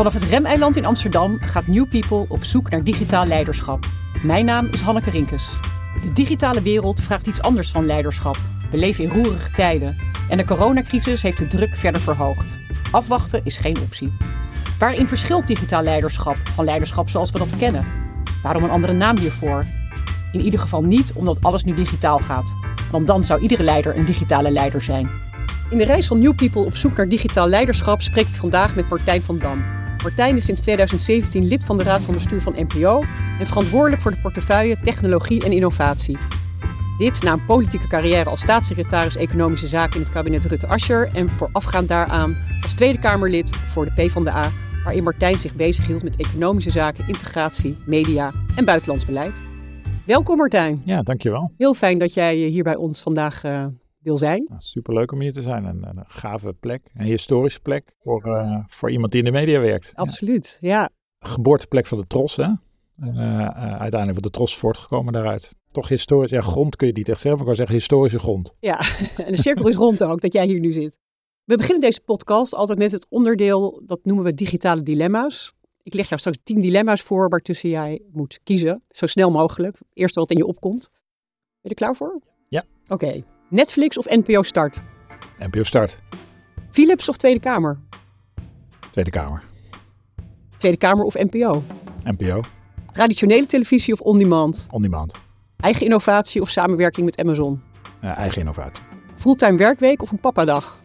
Vanaf het Remeiland in Amsterdam gaat New People op zoek naar digitaal leiderschap. Mijn naam is Hanneke Rinkes. De digitale wereld vraagt iets anders van leiderschap. We leven in roerige tijden en de coronacrisis heeft de druk verder verhoogd. Afwachten is geen optie. Waarin verschilt digitaal leiderschap van leiderschap zoals we dat kennen? Waarom een andere naam hiervoor? In ieder geval niet omdat alles nu digitaal gaat. Want dan zou iedere leider een digitale leider zijn. In de reis van New People op zoek naar digitaal leiderschap spreek ik vandaag met Martijn van Dam. Martijn is sinds 2017 lid van de Raad van Bestuur van NPO en verantwoordelijk voor de portefeuille Technologie en Innovatie. Dit na een politieke carrière als staatssecretaris Economische Zaken in het kabinet Rutte-Ascher en voorafgaand daaraan als Tweede Kamerlid voor de PvdA, waarin Martijn zich bezighield met economische zaken, integratie, media en buitenlands beleid. Welkom Martijn. Ja, dankjewel. Heel fijn dat jij hier bij ons vandaag uh, wil zijn. Nou, superleuk om hier te zijn. Een, een, gave plek, een historische plek voor, uh, voor iemand die in de media werkt. Absoluut, ja. ja. Geboorteplek van de Tros, hè? Uh, uiteindelijk wordt de Tros voortgekomen daaruit. Toch historisch, ja, grond kun je niet echt zeggen, maar ik kan zeggen historische grond. Ja, en de cirkel is rond ook, dat jij hier nu zit. We beginnen deze podcast altijd met het onderdeel, dat noemen we digitale dilemma's. Ik leg jou straks tien dilemma's voor waartussen jij moet kiezen, zo snel mogelijk. Eerst wat in je opkomt. Ben je er klaar voor? Ja. Oké. Okay. Netflix of NPO Start? NPO Start. Philips of Tweede Kamer? Tweede Kamer. Tweede Kamer of NPO? NPO. Traditionele televisie of on-demand? On-demand. Eigen innovatie of samenwerking met Amazon? Uh, eigen innovatie. Fulltime werkweek of een papadag?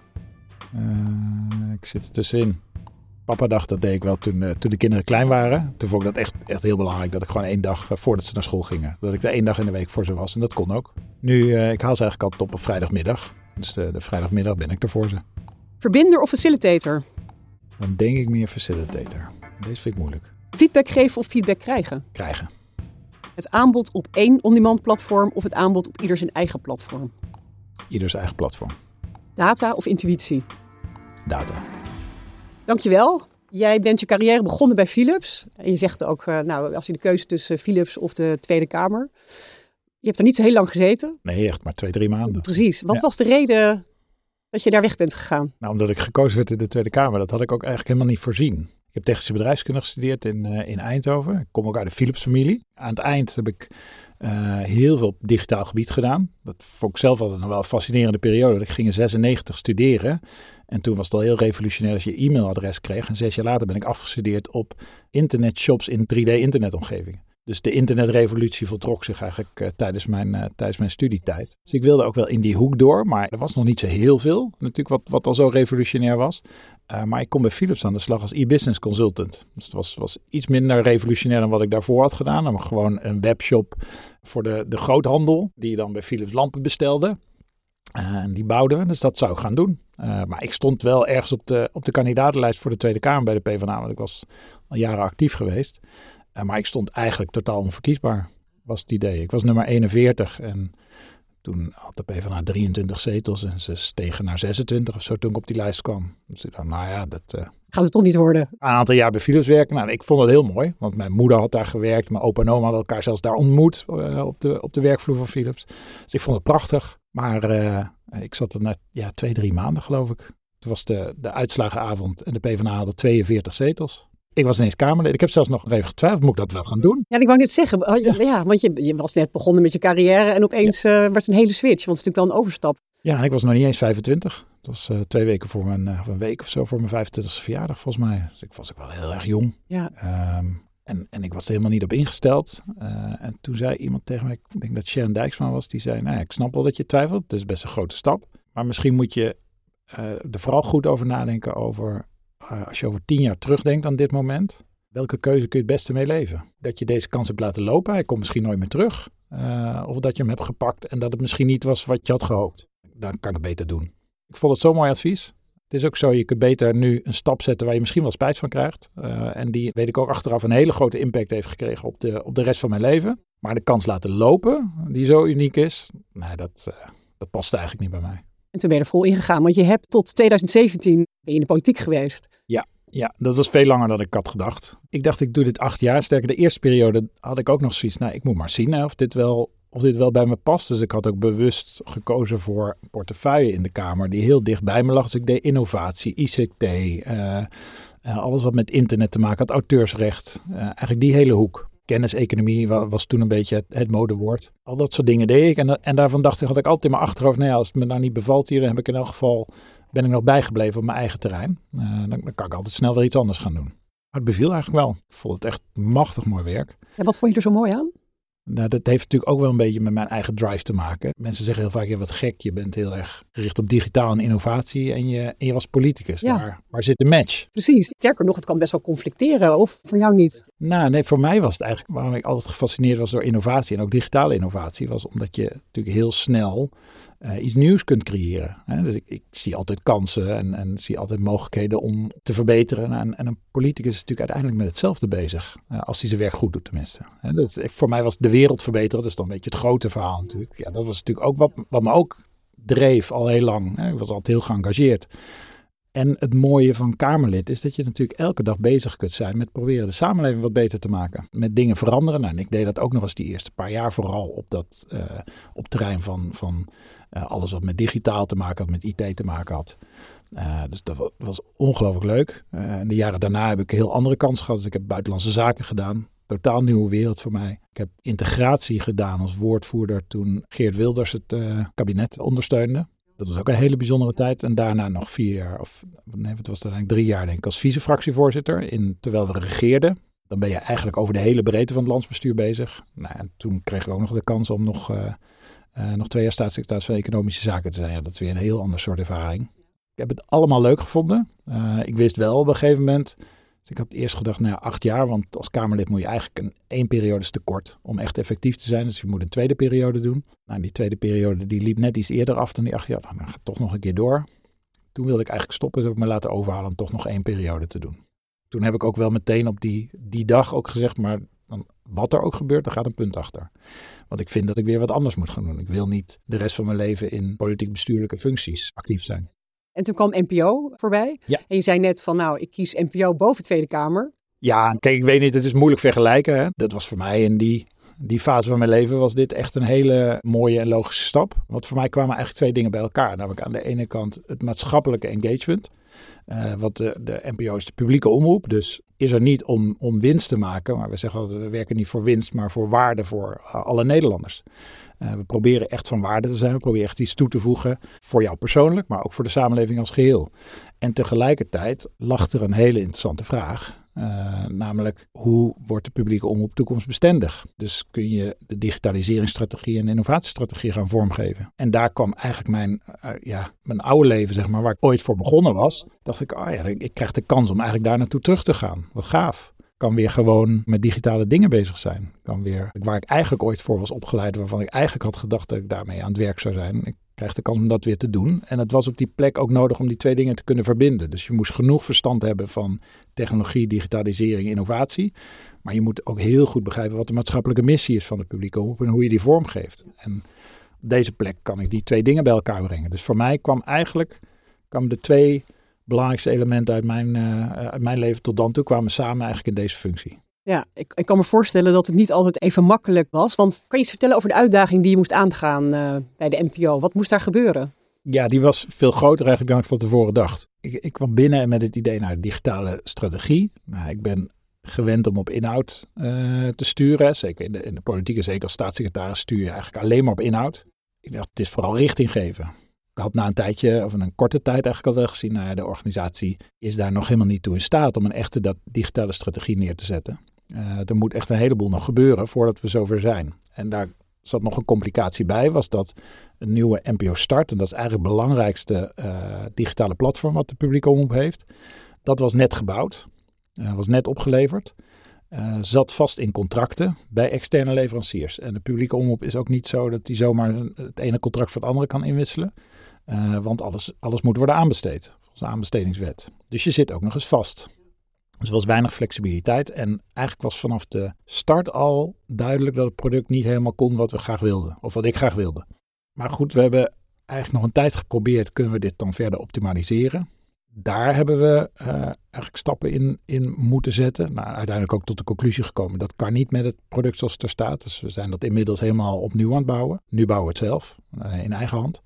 Uh, ik zit er tussenin. Papadag, dat deed ik wel toen, uh, toen de kinderen klein waren. Toen vond ik dat echt, echt heel belangrijk. Dat ik gewoon één dag uh, voordat ze naar school gingen. Dat ik er één dag in de week voor ze was. En dat kon ook. Nu, uh, ik haal ze eigenlijk altijd op op vrijdagmiddag. Dus de, de, vrijdagmiddag ben ik er voor ze. Verbinder of facilitator? Dan denk ik meer facilitator. Deze vind ik moeilijk. Feedback geven of feedback krijgen? Krijgen. Het aanbod op één on-demand platform of het aanbod op ieder zijn eigen platform? Ieder zijn eigen platform. Data of intuïtie? Data. Dankjewel. Jij bent je carrière begonnen bij Philips. En je zegt ook, uh, nou, als je de keuze tussen Philips of de Tweede Kamer. Je hebt er niet zo heel lang gezeten. Nee, echt maar twee, drie maanden. Precies. Wat ja. was de reden dat je daar weg bent gegaan? Nou, omdat ik gekozen werd in de Tweede Kamer. Dat had ik ook eigenlijk helemaal niet voorzien. Ik heb technische bedrijfskunde gestudeerd in, uh, in Eindhoven. Ik kom ook uit de Philips-familie. Aan het eind heb ik uh, heel veel op digitaal gebied gedaan. Dat vond ik zelf altijd nog wel een fascinerende periode. Ik ging in 96 studeren. En toen was het al heel revolutionair als je e-mailadres kreeg. En zes jaar later ben ik afgestudeerd op internetshops in 3D-internetomgevingen. Dus de internetrevolutie voltrok zich eigenlijk uh, tijdens, mijn, uh, tijdens mijn studietijd. Dus ik wilde ook wel in die hoek door, maar er was nog niet zo heel veel. Natuurlijk wat, wat al zo revolutionair was. Uh, maar ik kom bij Philips aan de slag als e-business consultant. Dus het was, was iets minder revolutionair dan wat ik daarvoor had gedaan. Maar gewoon een webshop voor de, de groothandel, die je dan bij Philips lampen bestelde. En die bouwden we, dus dat zou ik gaan doen. maar ik stond wel ergens op de, op de kandidatenlijst voor de Tweede Kamer bij de PvdA, want ik was al jaren actief geweest. Uh, maar ik stond eigenlijk totaal onverkiesbaar, was het idee. Ik was nummer 41 en toen had de PvdA 23 zetels en ze stegen naar 26 of zo toen ik op die lijst kwam. Dus ik dacht, nou ja, dat... Uh, Gaat het toch niet worden? Een aantal jaar bij Philips werken. Nou, ik vond het heel mooi, want mijn moeder had daar gewerkt. Mijn opa en oma hadden elkaar zelfs daar ontmoet uh, op, de, op de werkvloer van Philips. Dus ik vond het prachtig. Maar ik zat er net ja, twee, drie maanden geloof ik. Toen was de, de uitslagenavond en de PvdA hadden 42 zetels. Ik was ineens Kamerlid. Ik heb zelfs nog even getwijfeld, moet ik dat wel gaan doen? Ja, ik wou net zeggen. Ja, ja want je, je, was net begonnen met je carrière en opeens ja. uh, werd een hele switch. Want het is natuurlijk wel een overstap. Ja, ik was nog niet eens 25. Het was uh, twee weken voor mijn, uh, een week of zo voor mijn 25e verjaardag volgens mij. Dus ik was ook wel heel erg jong. Ja. Um, en, en ik was er helemaal niet op ingesteld. en toen zei iemand tegen mij, ik denk dat Sharon Dijksman was, die zei, nou ja, ik snap wel dat je twijfelt. Het is best een grote stap. Maar misschien moet je er vooral goed over nadenken over, als je over tien jaar terugdenkt aan dit moment welke keuze kun je het beste mee leven? Dat je deze kans hebt laten lopen, hij komt misschien nooit meer terug. Uh, of dat je hem hebt gepakt en dat het misschien niet was wat je had gehoopt. Dan kan ik het beter doen. Ik vond het zo'n mooi advies. Het is ook zo, je kunt beter nu een stap zetten waar je misschien wel spijt van krijgt. Uh, en die, weet ik ook achteraf, een hele grote impact heeft gekregen op de, op de rest van mijn leven. Maar de kans laten lopen, die zo uniek is, nee, dat, dat past eigenlijk niet bij mij. En toen ben je er vol ingegaan, want je hebt tot 2017 ben je in de politiek geweest. Ja, ja, dat was veel langer dan ik had gedacht. Ik dacht, ik doe dit acht jaar. Sterker, de eerste periode had ik ook nog zoiets. Nou, ik moet maar zien of, dit wel, of dit wel bij me past. Dus ik had ook bewust gekozen voor portefeuille in de Kamer die heel dicht bij me lag. Dus ik deed innovatie, ICT, uh, alles wat met internet te maken had, auteursrecht. eigenlijk die hele hoek. Kenniseconomie was toen een beetje het, modewoord. Al dat soort dingen deed ik. En, en daarvan dacht ik, had ik altijd in mijn achterhoofd, nou als het me nou niet bevalt hier, dan heb ik in elk geval, ben ik nog bijgebleven op mijn eigen terrein. dan, dan kan ik altijd snel weer iets anders gaan doen. Maar het beviel eigenlijk wel. Ik vond het echt machtig mooi werk. En wat vond je er zo mooi aan? Nou, dat heeft natuurlijk ook wel een beetje met mijn eigen drive te maken. Mensen zeggen heel vaak, je wat gek, je bent heel erg gericht op digitaal en innovatie en je, en je was politicus. Ja. Waar, waar zit de match? Precies. Sterker nog, het kan best wel conflicteren, of voor jou niet? Nou, nee, voor mij was het eigenlijk waarom ik altijd gefascineerd was door innovatie en ook digitale innovatie, was omdat je natuurlijk heel snel uh, iets nieuws kunt creëren. Hè? Dus ik, ik, zie altijd kansen en, en, zie altijd mogelijkheden om te verbeteren. En, en, een politicus is natuurlijk uiteindelijk met hetzelfde bezig, uh, als hij zijn werk goed doet tenminste. Hè? Dat, voor mij was de wereld verbeteren, is dan een beetje het grote verhaal natuurlijk. Ja, dat was natuurlijk ook wat, wat me ook dreef al heel lang. Hè? Ik was altijd heel geëngageerd. En het mooie van Kamerlid is dat je natuurlijk elke dag bezig kunt zijn met proberen de samenleving wat beter te maken. Met dingen veranderen. Nou, en ik deed dat ook nog eens die eerste paar jaar vooral op dat uh, op terrein van, van uh, alles wat met digitaal te maken had, met IT te maken had. Uh, dus dat was ongelooflijk leuk. en de jaren daarna heb ik een heel andere kans gehad. Dus ik heb buitenlandse zaken gedaan. Totaal nieuwe wereld voor mij. Ik heb integratie gedaan als woordvoerder toen Geert Wilders het kabinet ondersteunde. Dat was ook een hele bijzondere tijd. En daarna nog vier jaar, of nee, het was eigenlijk drie jaar denk ik, als vice-fractievoorzitter. In, terwijl we regeerden. Dan ben je eigenlijk over de hele breedte van het landsbestuur bezig. Nou, en toen kreeg ik ook nog de kans om nog, uh, uh, nog twee jaar staatssecretaris van Economische Zaken te zijn. Ja, dat is weer een heel ander soort ervaring. Ik heb het allemaal leuk gevonden. Uh, ik wist wel op een gegeven moment dus ik had eerst gedacht, nou ja, acht jaar, want als Kamerlid moet je eigenlijk een één periode te kort om echt effectief te zijn. Dus je moet een tweede periode doen. Nou, die tweede periode die liep net iets eerder af dan die acht jaar. Nou, dan gaat toch nog een keer door. Toen wilde ik eigenlijk stoppen, dus heb ik me laten overhalen om toch nog één periode te doen. Toen heb ik ook wel meteen op die, die dag ook gezegd, maar wat er ook gebeurt, er gaat een punt achter. Want ik vind dat ik weer wat anders moet gaan doen. Ik wil niet de rest van mijn leven in politiek-bestuurlijke functies actief zijn. En toen kwam NPO voorbij. Ja. En je zei net van nou, ik kies NPO boven Tweede Kamer. Ja, kijk, ik weet niet, het is moeilijk vergelijken. Hè? Dat was voor mij in die, die fase van mijn leven was dit echt een hele mooie en logische stap. Want voor mij kwamen eigenlijk twee dingen bij elkaar. Namelijk aan de ene kant het maatschappelijke engagement. Uh, wat de, de NPO is de publieke omroep. Dus is er niet om, om winst te maken. Maar we zeggen altijd, we werken niet voor winst, maar voor waarde voor alle Nederlanders. Uh, we proberen echt van waarde te zijn. We proberen echt iets toe te voegen voor jou persoonlijk, maar ook voor de samenleving als geheel. En tegelijkertijd lag er een hele interessante vraag. Uh, namelijk, hoe wordt de publieke omroep toekomstbestendig? Dus kun je de digitaliseringsstrategie en innovatiestrategie gaan vormgeven? En daar kwam eigenlijk mijn, uh, ja, mijn oude leven, zeg maar, waar ik ooit voor begonnen was. Dacht ik, oh ja, ik krijg de kans om eigenlijk daar naartoe terug te gaan. Wat gaaf kan weer gewoon met digitale dingen bezig zijn. Kan weer, waar ik eigenlijk ooit voor was opgeleid, waarvan ik eigenlijk had gedacht dat ik daarmee aan het werk zou zijn. Krijg de kans om dat weer te doen. En het was op die plek ook nodig om die twee dingen te kunnen verbinden. Dus je moest genoeg verstand hebben van technologie, digitalisering, innovatie. Maar je moet ook heel goed begrijpen wat de maatschappelijke missie is van de publieke omroep en hoe je die vormgeeft. En op deze plek kan ik die twee dingen bij elkaar brengen. Dus voor mij kwam eigenlijk kwam de twee belangrijkste elementen uit mijn, uh, uit mijn leven tot dan toe kwamen samen eigenlijk in deze functie. Ja, ik, ik, kan me voorstellen dat het niet altijd even makkelijk was. Want kan je iets vertellen over de uitdaging die je moest aangaan uh, bij de NPO? Wat moest daar gebeuren? Ja, die was veel groter eigenlijk dan ik van tevoren dacht. Ik, ik kwam binnen met het idee naar digitale strategie. Nou, ik ben gewend om op inhoud uh, te sturen. Zeker in de, in de politiek zeker als staatssecretaris stuur je eigenlijk alleen maar op inhoud. Ik dacht, het is vooral richting geven. Ik had na een tijdje, of een korte tijd eigenlijk al wel gezien, nou de organisatie is daar nog helemaal niet toe in staat om een echte dat digitale strategie neer te zetten. Uh, er moet echt een heleboel nog gebeuren voordat we zover zijn. En daar zat nog een complicatie bij, was dat een nieuwe NPO Start, en dat is eigenlijk het belangrijkste uh, digitale platform wat de publieke omroep heeft, dat was net gebouwd, uh, was net opgeleverd. Zat vast in contracten bij externe leveranciers. En de publieke omroep is ook niet zo dat die zomaar het ene contract voor het andere kan inwisselen. Want alles, alles moet worden aanbesteed, volgens de aanbestedingswet. Dus je zit ook nog eens vast. Dus er was weinig flexibiliteit. En eigenlijk was vanaf de start al duidelijk dat het product niet helemaal kon wat we graag wilden. Of wat ik graag wilde. Maar goed, we hebben eigenlijk nog een tijd geprobeerd. Kunnen we dit dan verder optimaliseren? Daar hebben we uh, eigenlijk stappen in, in moeten zetten. Nou, uiteindelijk ook tot de conclusie gekomen. Dat kan niet met het product zoals het er staat. Dus we zijn dat inmiddels helemaal opnieuw aan het bouwen. Nu bouwen we het zelf, uh, in eigen hand.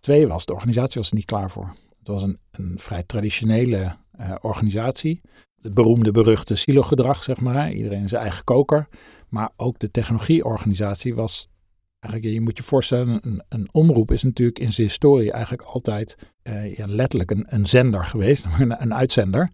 Twee was, de organisatie was er niet klaar voor. Het was een, vrij traditionele uh, organisatie. Het beroemde, beruchte silo-gedrag, zeg maar. Iedereen zijn eigen koker. Maar ook de technologieorganisatie was Eigenlijk, je moet je voorstellen, een, een, omroep is natuurlijk in zijn historie eigenlijk altijd uh, ja, letterlijk een, een, zender geweest, een, een, uitzender.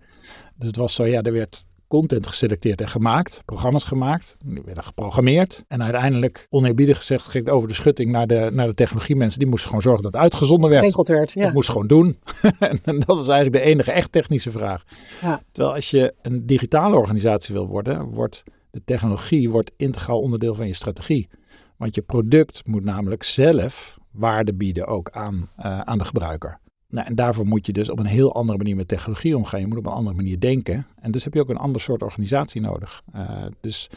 Dus het was zo, ja, er werd content geselecteerd en gemaakt, programma's gemaakt, die werden geprogrammeerd. En uiteindelijk, oneerbiedig gezegd, ging het over de schutting naar de, naar de technologiemensen. Die moesten gewoon zorgen dat het uitgezonden werd. Geregeld werd, ja. Dat moest gewoon doen. en dat was eigenlijk de enige echt technische vraag. Ja. Terwijl als je een digitale organisatie wil worden, wordt de technologie wordt integraal onderdeel van je strategie. Want je product moet namelijk zelf waarde bieden ook aan, uh, aan de gebruiker. Nou, en daarvoor moet je dus op een heel andere manier met technologie omgaan. Je moet op een andere manier denken. En dus heb je ook een ander soort organisatie nodig. Uh, dus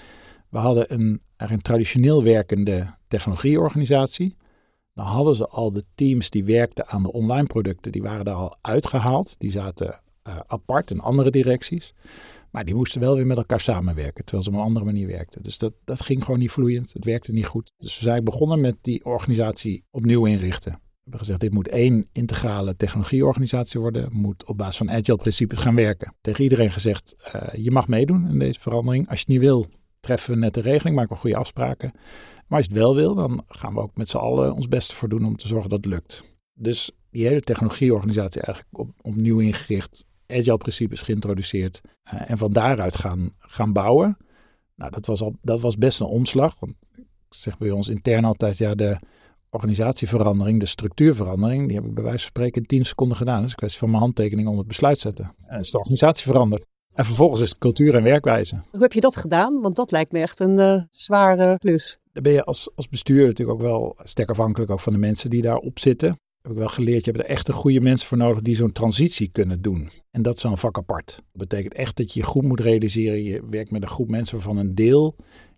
we hadden een, een traditioneel werkende technologieorganisatie. Dan hadden ze al de teams die werkten aan de online producten, die waren daar al uitgehaald. Die zaten uh, apart in andere directies. Maar die moesten wel weer met elkaar samenwerken, terwijl ze op een andere manier werkten. Dus dat, dat ging gewoon niet vloeiend. Het werkte niet goed. Dus we zijn begonnen met die organisatie opnieuw inrichten. Hebben gezegd, dit moet één integrale technologieorganisatie worden. Moet op basis van agile principes gaan werken. Tegen iedereen gezegd, uh, je mag meedoen in deze verandering. Als je het niet wil, treffen we net de regeling, maken we goede afspraken. Maar als je het wel wil, dan gaan we ook met z'n allen ons beste voor doen om te zorgen dat het lukt. Dus die hele technologieorganisatie eigenlijk op, opnieuw ingericht agile principes geïntroduceerd uh, en van daaruit gaan, gaan bouwen. Nou, dat was, al, dat was best een omslag. Want ik zeg bij ons intern altijd, ja, de organisatieverandering, de structuurverandering, die heb ik bij wijze van spreken in 10 seconden gedaan. Dat is een kwestie van mijn handtekening om het besluit te zetten. En is de organisatie veranderd. En vervolgens is het cultuur en werkwijze. Hoe heb je dat gedaan? Want dat lijkt me echt een uh, zware klus. Daar ben je als, als bestuur natuurlijk ook wel sterk afhankelijk ook van de mensen die daarop zitten heb ik wel geleerd, je hebt er echt een goede mensen voor nodig die zo'n transitie kunnen doen. En dat is zo'n vak apart. Dat betekent echt dat je je goed moet realiseren. Je werkt met een groep mensen waarvan een deel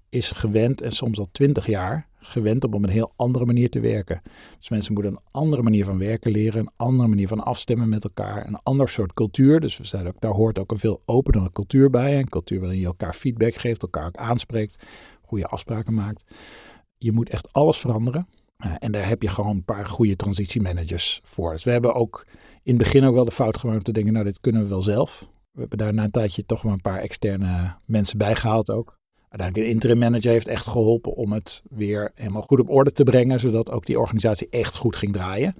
is gewend en soms al twintig jaar gewend om op een heel andere manier te werken. Dus mensen moeten een andere manier van werken leren, een andere manier van afstemmen met elkaar, een ander soort cultuur. Dus we zijn ook, daar hoort ook een veel openere cultuur bij. Een cultuur waarin je elkaar feedback geeft, elkaar ook aanspreekt, goede afspraken maakt. Je moet echt alles veranderen. Uh, en daar heb je gewoon een paar goede transitiemanagers voor. Dus we hebben ook in het begin ook wel de fout gemaakt om te denken, nou dit kunnen we wel zelf. We hebben daar na een tijdje toch wel een paar externe mensen bijgehaald ook. Uiteindelijk een interim manager heeft echt geholpen om het weer helemaal goed op orde te brengen, zodat ook die organisatie echt goed ging draaien.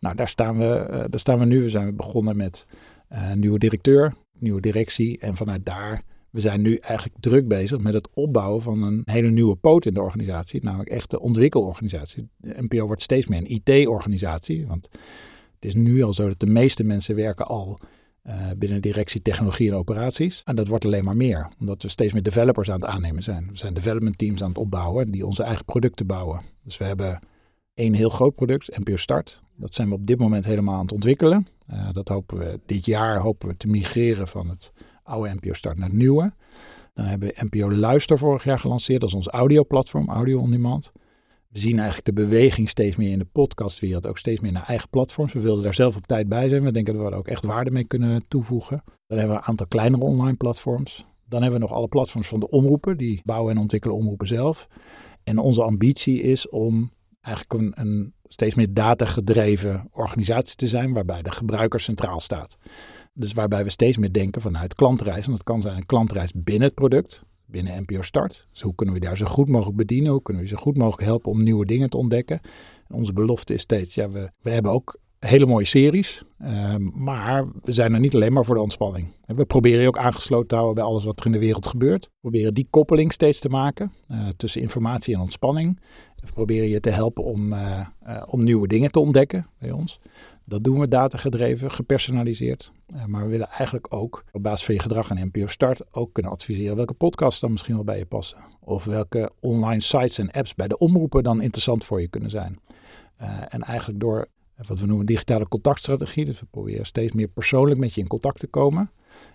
Nou, daar staan we, uh, daar staan we nu. We zijn begonnen met een nieuwe directeur, nieuwe directie en vanuit daar we zijn nu eigenlijk druk bezig met het opbouwen van een hele nieuwe poot in de organisatie, namelijk echt de ontwikkelorganisatie. De NPO wordt steeds meer een IT-organisatie, want het is nu al zo dat de meeste mensen werken al binnen directie technologie en operaties. En dat wordt alleen maar meer, omdat we steeds meer developers aan het aannemen zijn. We zijn development teams aan het opbouwen die onze eigen producten bouwen. Dus we hebben één heel groot product, NPO Start. Dat zijn we op dit moment helemaal aan het ontwikkelen. Uh, dat hopen we dit jaar hopen we te migreren van het oude NPO Start naar het nieuwe. Dan hebben we NPO Luister vorig jaar gelanceerd. Dat is ons audioplatform, Audio On Demand. We zien eigenlijk de beweging steeds meer in de podcastwereld, ook steeds meer naar eigen platforms. We wilden daar zelf op tijd bij zijn. We denken dat we er ook echt waarde mee kunnen toevoegen. Dan hebben we een aantal kleinere online platforms. Dan hebben we nog alle platforms van de omroepen, die bouwen en ontwikkelen omroepen zelf. En onze ambitie is om eigenlijk een, steeds meer datagedreven organisatie te zijn, waarbij de gebruiker centraal staat. Dus waarbij we steeds meer denken vanuit klantreis. En dat kan zijn een klantreis binnen het product, binnen NPO Start. Dus hoe kunnen we daar zo goed mogelijk bedienen? Hoe kunnen we zo goed mogelijk helpen om nieuwe dingen te ontdekken? En onze belofte is steeds, ja, we, we hebben ook hele mooie series. Uh, maar we zijn er niet alleen maar voor de ontspanning. We proberen je ook aangesloten te houden bij alles wat er in de wereld gebeurt. We proberen die koppeling steeds te maken uh, tussen informatie en ontspanning. We proberen je te helpen om, uh, om nieuwe dingen te ontdekken bij ons. Dat doen we datagedreven, gepersonaliseerd. Uh, maar we willen eigenlijk ook op basis van je gedrag aan NPO Start ook kunnen adviseren welke podcasts dan misschien wel bij je passen. Of welke online sites en apps bij de omroepen dan interessant voor je kunnen zijn. Uh, en eigenlijk door wat we noemen digitale contactstrategie. Dus we proberen steeds meer persoonlijk met je in contact te komen.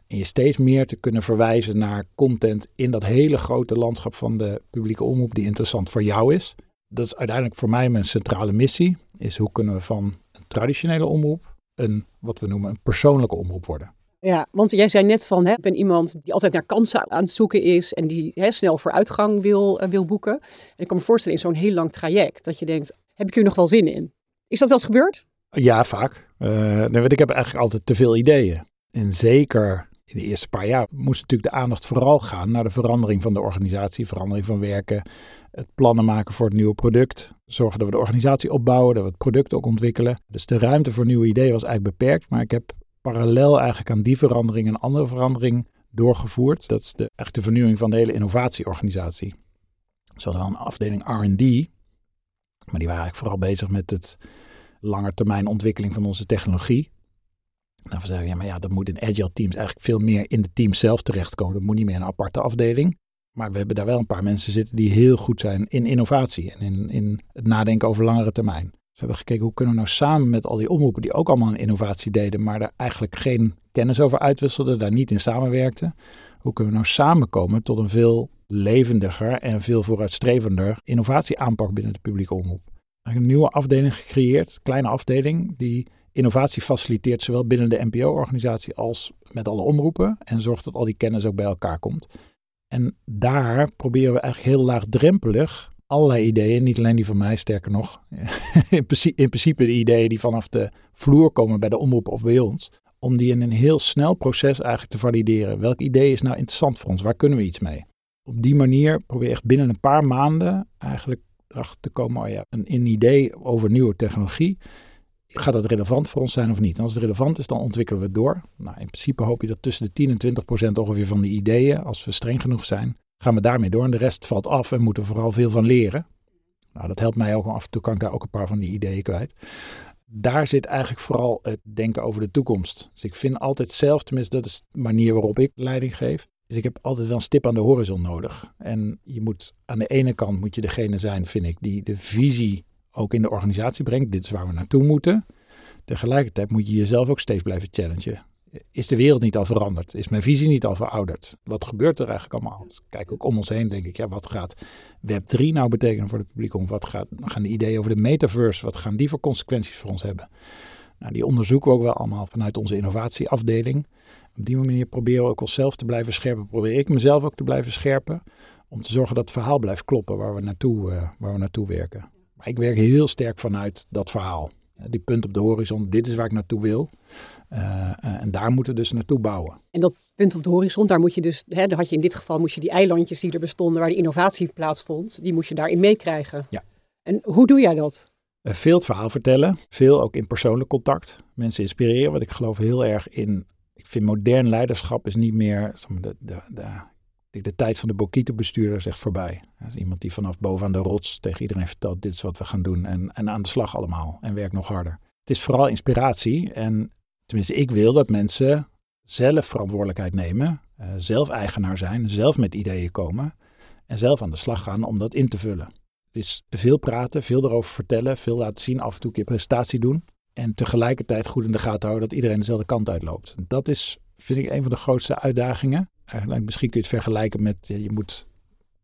En je steeds meer te kunnen verwijzen naar content in dat hele grote landschap van de publieke omroep die interessant voor jou is. Dat is uiteindelijk voor mij mijn centrale missie. Is hoe kunnen we van traditionele omroep een, wat we noemen, een persoonlijke omroep worden. Ja, want jij zei net van, hè, ik ben iemand die altijd naar kansen aan het zoeken is en die hè, snel vooruitgang wil, uh, wil boeken. En ik kan me voorstellen in zo'n heel lang traject dat je denkt, heb ik hier nog wel zin in? Is dat wel eens gebeurd? Ja, vaak. Uh, ik heb eigenlijk altijd te veel ideeën. En zeker in de eerste paar jaar moest natuurlijk de aandacht vooral gaan naar de verandering van de organisatie, verandering van werken, het plannen maken voor het nieuwe product, zorgen dat we de organisatie opbouwen, dat we het product ook ontwikkelen. Dus de ruimte voor nieuwe ideeën was eigenlijk beperkt, maar ik heb parallel eigenlijk aan die verandering een andere verandering doorgevoerd. Dat is de, echt de vernieuwing van de hele innovatieorganisatie. Ze hadden wel een afdeling R&D, maar die waren eigenlijk vooral bezig met het langetermijn ontwikkeling van onze technologie. Nou, we zeiden, ja, maar ja, dat moet in agile teams eigenlijk veel meer in de team zelf terechtkomen. Dat moet niet meer een aparte afdeling. Maar we hebben daar wel een paar mensen zitten die heel goed zijn in innovatie en in, in het nadenken over langere termijn. Dus we hebben gekeken hoe kunnen we nou samen met al die omroepen die ook allemaal een innovatie deden, maar daar eigenlijk geen kennis over uitwisselden, daar niet in samenwerkten. Hoe kunnen we nou samenkomen tot een veel levendiger en veel vooruitstrevender innovatieaanpak binnen de publieke omroep? Een nieuwe afdeling gecreëerd, kleine afdeling, die innovatie faciliteert zowel binnen de NPO-organisatie als met alle omroepen en zorgt dat al die kennis ook bij elkaar komt. En daar proberen we eigenlijk heel laagdrempelig allerlei ideeën, niet alleen die van mij, sterker nog, in, principe, in principe de ideeën die vanaf de vloer komen bij de omroep of bij ons, om die in een heel snel proces eigenlijk te valideren. Welk idee is nou interessant voor ons? Waar kunnen we iets mee? Op die manier probeer je echt binnen een paar maanden eigenlijk erachter te komen, oh ja, een, een idee over nieuwe technologie gaat dat relevant voor ons zijn of niet? Als het relevant is, dan ontwikkelen we het door. Nou, in principe hoop je dat tussen de 10 en 20 procent ongeveer van de ideeën, als we streng genoeg zijn, gaan we daarmee door. En de rest valt af en moeten vooral veel van leren. Nou, dat helpt mij ook af en toe, kan ik daar ook een paar van die ideeën kwijt. Daar zit eigenlijk vooral het denken over de toekomst. Dus ik vind altijd zelf, tenminste dat is de manier waarop ik leiding geef, dus ik heb altijd wel een stip aan de horizon nodig. En je moet aan de ene kant moet je degene zijn, vind ik, die de visie ook in de organisatie brengt. Dit is waar we naartoe moeten. Tegelijkertijd moet je jezelf ook steeds blijven challengen. Is de wereld niet al veranderd? Is mijn visie niet al verouderd? Wat gebeurt er eigenlijk allemaal? Kijk ook om ons heen, denk ik, ja, wat gaat Web3 nou betekenen voor de publiek? Wat gaat, gaan de ideeën over de metaverse, wat gaan die voor consequenties voor ons hebben? Nou, die onderzoeken we ook wel allemaal vanuit onze innovatieafdeling. Op die manier proberen we ook onszelf te blijven scherpen. Probeer ik mezelf ook te blijven scherpen. Om te zorgen dat het verhaal blijft kloppen waar we naartoe, uh, waar we naartoe werken. Maar ik werk heel sterk vanuit dat verhaal. Die punt op de horizon, dit is waar ik naartoe wil. Uh, en daar moeten we dus naartoe bouwen. En dat punt op de horizon, daar moet je dus, hè, daar had je in dit geval moest je die eilandjes die er bestonden, waar die innovatie plaatsvond, die moest je daarin meekrijgen. Ja. En hoe doe jij dat? veel het verhaal vertellen, veel ook in persoonlijk contact. Mensen inspireren, want ik geloof heel erg in. Ik vind modern leiderschap is niet meer de, de, de, de tijd van de Bokito-bestuurder is echt voorbij. Iemand die vanaf bovenaan de rots tegen iedereen vertelt: dit is wat we gaan doen. En, en aan de slag allemaal. En werk nog harder. Het is vooral inspiratie. En tenminste, ik wil dat mensen zelf verantwoordelijkheid nemen. Uh, zelf eigenaar zijn. Zelf met ideeën komen. En zelf aan de slag gaan om dat in te vullen. Het is veel praten, veel erover vertellen, veel laten zien, af en toe een keer presentatie doen. En tegelijkertijd goed in de gaten houden dat iedereen dezelfde kant uitloopt. Dat is, vind ik, een van de grootste uitdagingen. Eigenlijk, misschien kun je het vergelijken met, je moet,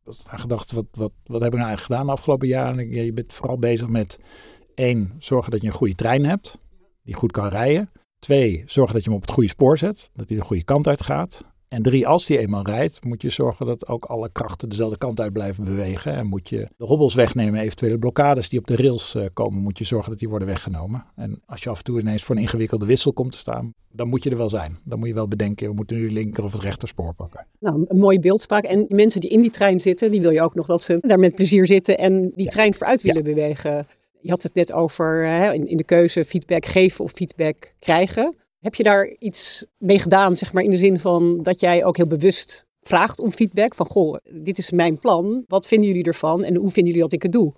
wat gedacht, wat, wat, wat heb ik nou eigenlijk gedaan de afgelopen jaren? Je bent vooral bezig met, één, zorgen dat je een goede trein hebt, die goed kan rijden. Twee, zorgen dat je hem op het goede spoor zet, dat hij de goede kant uit gaat. En drie, als die eenmaal rijdt, moet je zorgen dat ook alle krachten dezelfde kant uit blijven bewegen. En moet je de hobbels wegnemen, eventuele blokkades die op de rails eh, komen, moet je zorgen dat die worden weggenomen. En als je af en toe ineens voor een ingewikkelde wissel komt te staan, dan moet je er wel zijn. Dan moet je wel bedenken, we moeten nu linker of het rechterspoor pakken. Nou, een mooie beeldspraak. En mensen die in die trein zitten, die wil je ook nog dat ze daar met plezier zitten en die trein vooruit willen bewegen. Je had het net over hè, in de keuze feedback geven of feedback krijgen. Heb je daar iets mee gedaan, zeg maar, in de zin van dat jij ook heel bewust vraagt om feedback? Van, goh, dit is mijn plan. Wat vinden jullie ervan en hoe vinden jullie dat ik het doe?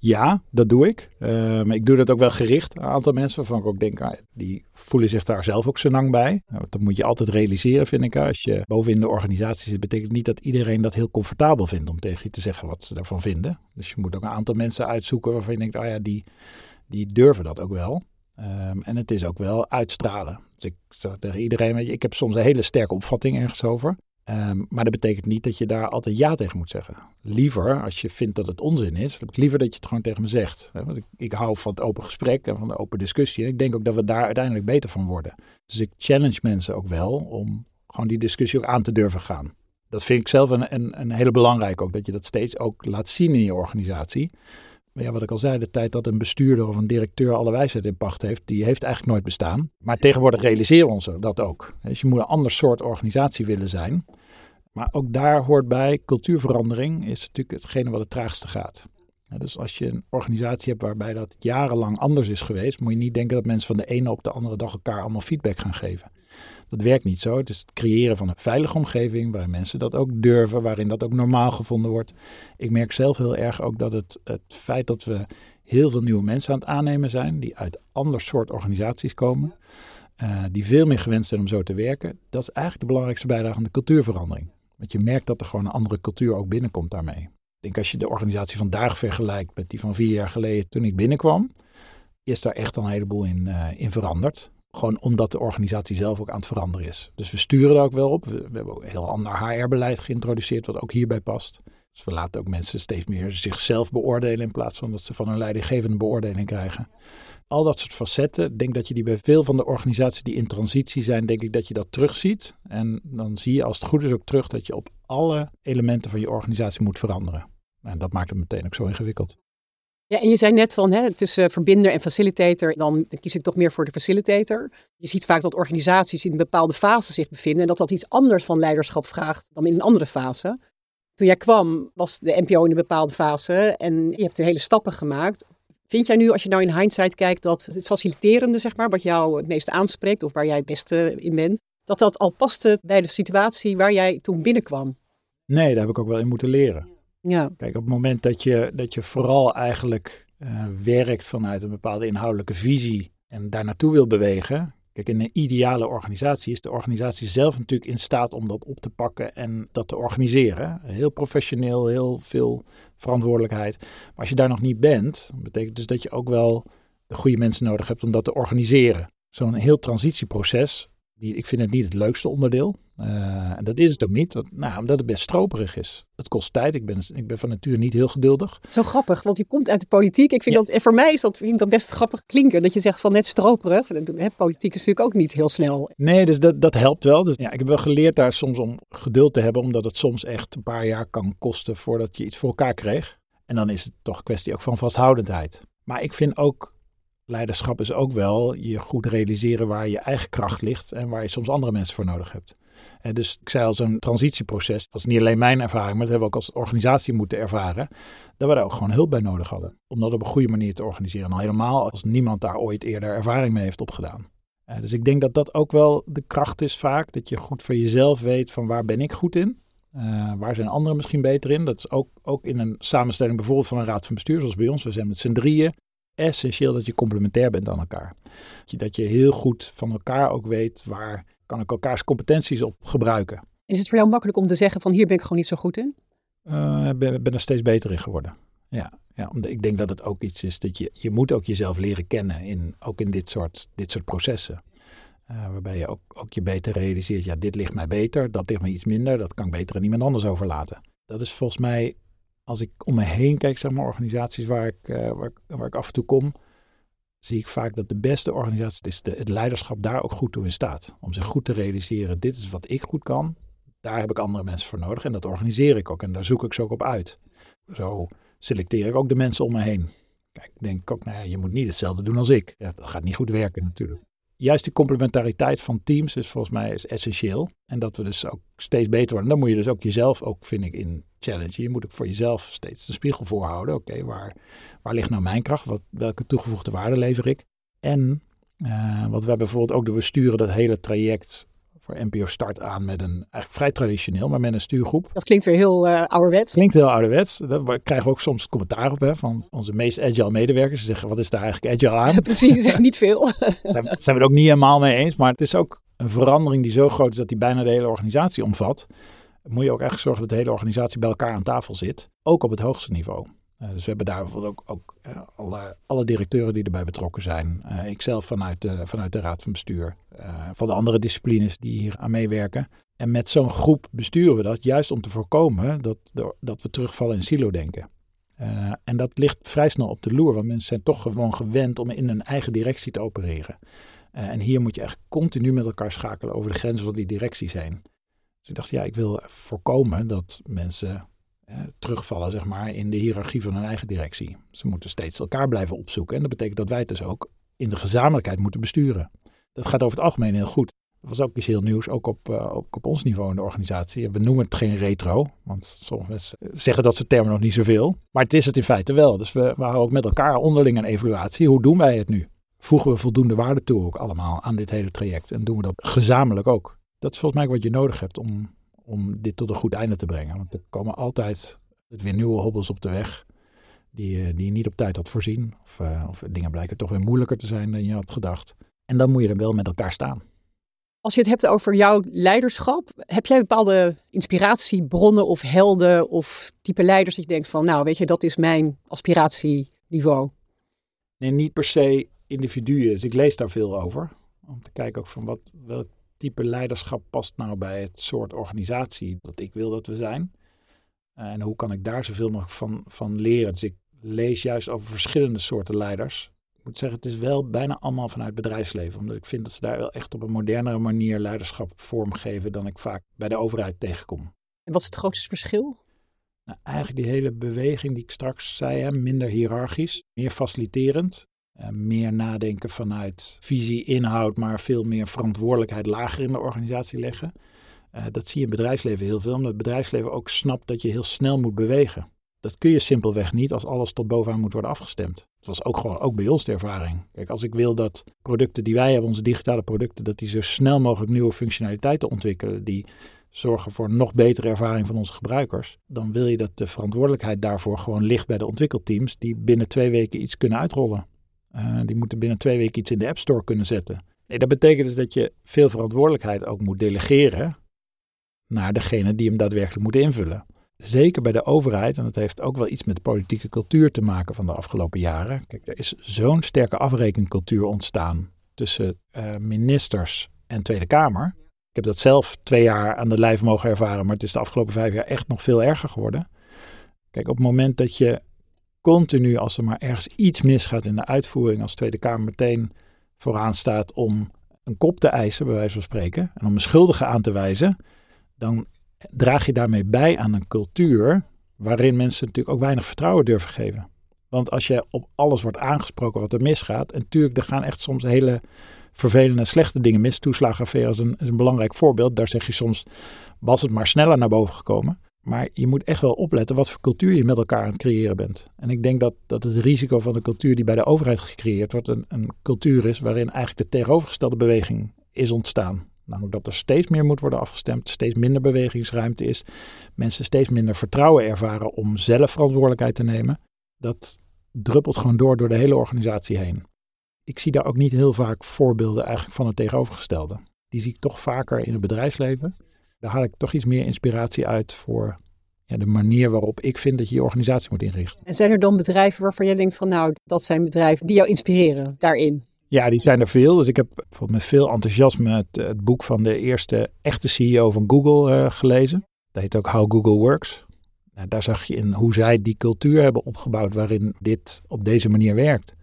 Ja, dat doe ik. Uh, maar ik doe dat ook wel gericht. Een aantal mensen waarvan ik ook denk, ah, die voelen zich daar zelf ook zo lang bij. Nou, dat moet je altijd realiseren, vind ik. Als je bovenin de organisatie zit, betekent niet dat iedereen dat heel comfortabel vindt om tegen je te zeggen wat ze ervan vinden. Dus je moet ook een aantal mensen uitzoeken waarvan je denkt, oh ja, die, die durven dat ook wel. Um, en het is ook wel uitstralen. Dus ik zeg tegen iedereen, weet je, ik heb soms een hele sterke opvatting ergens over. Um, maar dat betekent niet dat je daar altijd ja tegen moet zeggen. Liever, als je vindt dat het onzin is, liever dat je het gewoon tegen me zegt. Want ik, ik hou van het open gesprek en van de open discussie. En ik denk ook dat we daar uiteindelijk beter van worden. Dus ik challenge mensen ook wel om gewoon die discussie ook aan te durven gaan. Dat vind ik zelf een, een, een hele belangrijk ook, dat je dat steeds ook laat zien in je organisatie. Ja, wat ik al zei, de tijd dat een bestuurder of een directeur alle wijsheid in pacht heeft, die heeft eigenlijk nooit bestaan. Maar tegenwoordig realiseren we ons dat ook. Dus je moet een ander soort organisatie willen zijn. Maar ook daar hoort bij, cultuurverandering is natuurlijk hetgene wat het traagste gaat. dus als je een organisatie hebt waarbij dat jarenlang anders is geweest, moet je niet denken dat mensen van de ene op de andere dag elkaar allemaal feedback gaan geven. Dat werkt niet zo. Het is het creëren van een veilige omgeving waarin mensen dat ook durven, waarin dat ook normaal gevonden wordt. Ik merk zelf heel erg ook dat het, het feit dat we heel veel nieuwe mensen aan het aannemen zijn, die uit ander soort organisaties komen, uh, die veel meer gewend zijn om zo te werken, dat is eigenlijk de belangrijkste bijdrage aan de cultuurverandering. Want je merkt dat er gewoon een andere cultuur ook binnenkomt daarmee. Ik denk als je de organisatie vandaag vergelijkt met die van vier jaar geleden toen ik binnenkwam, is daar echt een heleboel in, uh, in veranderd. Gewoon omdat de organisatie zelf ook aan het veranderen is. Dus we sturen er ook wel op. We, hebben ook een heel ander HR-beleid geïntroduceerd, wat ook hierbij past. Dus we laten ook mensen steeds meer zichzelf beoordelen in plaats van dat ze van een leidinggevende beoordeling krijgen. Al dat soort facetten, denk dat je die bij veel van de organisaties die in transitie zijn, denk ik dat je dat terugziet. En dan zie je als het goed is ook terug dat je op alle elementen van je organisatie moet veranderen. En dat maakt het meteen ook zo ingewikkeld. Ja, en je zei net van hè, tussen verbinder en facilitator, dan kies ik toch meer voor de facilitator. Je ziet vaak dat organisaties in een bepaalde fase zich bevinden en dat dat iets anders van leiderschap vraagt dan in een andere fase. Toen jij kwam, was de NPO in een bepaalde fase en je hebt de hele stappen gemaakt. Vind jij nu, als je nou in hindsight kijkt, dat het faciliterende, zeg maar, wat jou het meest aanspreekt of waar jij het beste in bent, dat dat al paste bij de situatie waar jij toen binnenkwam? Nee, daar heb ik ook wel in moeten leren. Ja. Kijk, op het moment dat je, dat je vooral eigenlijk uh, werkt vanuit een bepaalde inhoudelijke visie en daar naartoe wil bewegen. Kijk, in een ideale organisatie is de organisatie zelf natuurlijk in staat om dat op te pakken en dat te organiseren. Heel professioneel, heel veel verantwoordelijkheid. Maar als je daar nog niet bent, betekent dus dat je ook wel de goede mensen nodig hebt om dat te organiseren. Zo'n heel transitieproces, die, ik vind het niet het leukste onderdeel. Uh, en dat is het ook niet, want, nou, omdat het best stroperig is. Het kost tijd. Ik ben, ik ben van nature niet heel geduldig. Zo grappig, want je komt uit de politiek. Ik vind dat, en voor mij is dat, vind ik dat best grappig klinken. Dat je zegt van net stroperig. Hè, politiek is natuurlijk ook niet heel snel. Nee, dus dat, dat helpt wel. Dus ja, ik heb wel geleerd daar soms om geduld te hebben. Omdat het soms echt een paar jaar kan kosten voordat je iets voor elkaar kreeg. En dan is het toch een kwestie ook van vasthoudendheid. Maar ik vind ook leiderschap is ook wel je goed realiseren waar je eigen kracht ligt en waar je soms andere mensen voor nodig hebt. En dus ik zei al, zo'n transitieproces, dat is niet alleen mijn ervaring, maar dat hebben we ook als organisatie moeten ervaren, dat we daar ook gewoon hulp bij nodig hadden. Om dat op een goede manier te organiseren. al helemaal als niemand daar ooit eerder ervaring mee heeft opgedaan. dus ik denk dat dat ook wel de kracht is vaak, dat je goed voor jezelf weet van waar ben ik goed in. Uh, waar zijn anderen misschien beter in? Dat is ook, ook in een samenstelling bijvoorbeeld van een raad van bestuur, zoals bij ons. We zijn met z'n drieën essentieel dat je complementair bent aan elkaar. Dat je heel goed van elkaar ook weet waar kan ik elkaars competenties op gebruiken. Is het voor jou makkelijk om te zeggen van hier ben ik gewoon niet zo goed in? Uh, ben, ben er steeds beter in geworden. Ja, ja omdat ik denk dat het ook iets is dat je, je moet ook jezelf leren kennen, in, ook in dit soort, dit soort processen. Uh, waarbij je ook, ook je beter realiseert, ja, dit ligt mij beter, dat ligt me iets minder, dat kan ik beter aan iemand anders overlaten. Dat is volgens mij als ik om me heen kijk, zeg maar, organisaties waar ik, uh, waar, waar, ik af en toe kom, zie ik vaak dat de beste organisatie, is de, het leiderschap daar ook goed toe in staat. Om zich goed te realiseren, dit is wat ik goed kan, daar heb ik andere mensen voor nodig en dat organiseer ik ook en daar zoek ik ze ook op uit. Zo selecteer ik ook de mensen om me heen. Kijk, denk ik ook, nou ja, je moet niet hetzelfde doen als ik. Ja, dat gaat niet goed werken natuurlijk juist die complementariteit van teams is volgens mij is essentieel. En dat we dus ook steeds beter worden. Dan moet je dus ook jezelf, ook vind ik, in challenge. Je moet ook voor jezelf steeds de spiegel voorhouden. Oké, waar, waar ligt nou mijn kracht? Wat, welke toegevoegde waarde lever ik? En uh, wat wij bijvoorbeeld ook doen, we sturen dat hele traject voor NPO Start aan met een, eigenlijk vrij traditioneel, maar met een stuurgroep. Dat klinkt weer heel uh, ouderwets. Klinkt heel ouderwets. Daar krijgen we ook soms commentaar op hè, van onze meest agile medewerkers. Ze zeggen, wat is daar eigenlijk agile aan? Precies, niet veel. zijn, zijn we het ook niet helemaal mee eens, maar het is ook een verandering die zo groot is dat die bijna de hele organisatie omvat. Moet je ook echt zorgen dat de hele organisatie bij elkaar aan tafel zit, ook op het hoogste niveau. Uh, dus we hebben daar bijvoorbeeld ook, ook uh, alle, alle, directeuren die erbij betrokken zijn. Uh, ikzelf vanuit vanuit de raad van bestuur. Van de andere disciplines die hier aan meewerken. En met zo'n groep besturen we dat juist om te voorkomen dat, dat we terugvallen in silo-denken. en dat ligt vrij snel op de loer, want mensen zijn toch gewoon gewend om in hun eigen directie te opereren. en hier moet je echt continu met elkaar schakelen over de grenzen van die directies heen. Dus ik dacht, ja, ik wil voorkomen dat mensen terugvallen zeg maar, in de hiërarchie van hun eigen directie. Ze moeten steeds elkaar blijven opzoeken. En dat betekent dat wij het dus ook in de gezamenlijkheid moeten besturen. Dat gaat over het algemeen heel goed. Dat was ook iets heel nieuws, ook op, ook op ons niveau in de organisatie. We noemen het geen retro, want sommige zeggen dat soort termen nog niet zoveel. Maar het is het in feite wel. Dus we, we houden ook met elkaar onderling een evaluatie. Hoe doen wij het nu? Voegen we voldoende waarde toe ook allemaal aan dit hele traject? En doen we dat gezamenlijk ook? Dat is volgens mij wat je nodig hebt om, om dit tot een goed einde te brengen. Want er komen altijd weer nieuwe hobbels op de weg die, eh, die je niet op tijd had voorzien. Of, uh, of dingen blijken toch weer moeilijker te zijn dan je had gedacht. En dan moet je er wel met elkaar staan. Als je het hebt over jouw leiderschap, heb jij bepaalde inspiratiebronnen of helden of type leiders dat je denkt van, nou weet je, dat is mijn aspiratieniveau? Nee, niet per se individuen. Dus ik lees daar veel over. Om te kijken ook van wat, welk type leiderschap past nou bij het soort organisatie dat ik wil dat we zijn. En hoe kan ik daar zoveel mogelijk van, van leren? Dus ik lees juist over verschillende soorten leiders moet zeggen, het is wel bijna allemaal vanuit bedrijfsleven. Omdat ik vind dat ze daar wel echt op een modernere manier leiderschap vormgeven dan ik vaak bij de overheid tegenkom. En wat is het grootste verschil? Nou, eigenlijk die hele beweging die ik straks zei, hè, minder hiërarchisch, meer faciliterend. Uh, meer nadenken vanuit visie, inhoud, maar veel meer verantwoordelijkheid lager in de organisatie leggen. Uh, dat zie je in het bedrijfsleven heel veel, omdat het bedrijfsleven ook snapt dat je heel snel moet bewegen. Dat kun je simpelweg niet als alles tot bovenaan moet worden afgestemd. Het was ook gewoon ook bij ons de ervaring. Kijk, als ik wil dat producten die wij hebben, onze digitale producten, dat die zo snel mogelijk nieuwe functionaliteiten ontwikkelen, die zorgen voor nog betere ervaring van onze gebruikers, dan wil je dat de verantwoordelijkheid daarvoor gewoon ligt bij de ontwikkelteams die binnen twee weken iets kunnen uitrollen. Uh, die moeten binnen twee weken iets in de App Store kunnen zetten. Nee, dat betekent dus dat je veel verantwoordelijkheid ook moet delegeren naar degene die hem daadwerkelijk moet invullen zeker bij de overheid, en dat heeft ook wel iets met de politieke cultuur te maken van de afgelopen jaren. Kijk, er is zo'n sterke afrekencultuur ontstaan tussen uh, ministers en Tweede Kamer. Ik heb dat zelf twee jaar aan de lijf mogen ervaren, maar het is de afgelopen vijf jaar echt nog veel erger geworden. Kijk, op het moment dat je continu, als er maar ergens iets misgaat in de uitvoering, als Tweede Kamer meteen vooraan staat om een kop te eisen, bij wijze van spreken, en om een schuldige aan te wijzen, dan draag je daarmee bij aan een cultuur waarin mensen natuurlijk ook weinig vertrouwen durven geven. Want als je op alles wordt aangesproken wat er misgaat, en natuurlijk, er gaan echt soms hele vervelende en slechte dingen mis. Toeslagenaffaire is een, is een belangrijk voorbeeld. Daar zeg je soms, was het maar sneller naar boven gekomen. Maar je moet echt wel opletten wat voor cultuur je met elkaar aan het creëren bent. En ik denk dat, dat het risico van de cultuur die bij de overheid gecreëerd wordt, een, een cultuur is waarin eigenlijk de tegenovergestelde beweging is ontstaan. Namelijk dat er steeds meer moet worden afgestemd, steeds minder bewegingsruimte is, mensen steeds minder vertrouwen ervaren om zelf verantwoordelijkheid te nemen. Dat druppelt gewoon door door de hele organisatie heen. Ik zie daar ook niet heel vaak voorbeelden eigenlijk van het tegenovergestelde. Die zie ik toch vaker in het bedrijfsleven. Daar haal ik toch iets meer inspiratie uit voor ja, de manier waarop ik vind dat je je organisatie moet inrichten. En zijn er dan bedrijven waarvan jij denkt van nou, dat zijn bedrijven die jou inspireren daarin? Ja, die zijn er veel. Dus ik heb bijvoorbeeld met veel enthousiasme het, boek van de eerste echte CEO van Google uh, gelezen. Dat heet ook How Google Works. Nou, daar zag je in hoe zij die cultuur hebben opgebouwd waarin dit op deze manier werkt.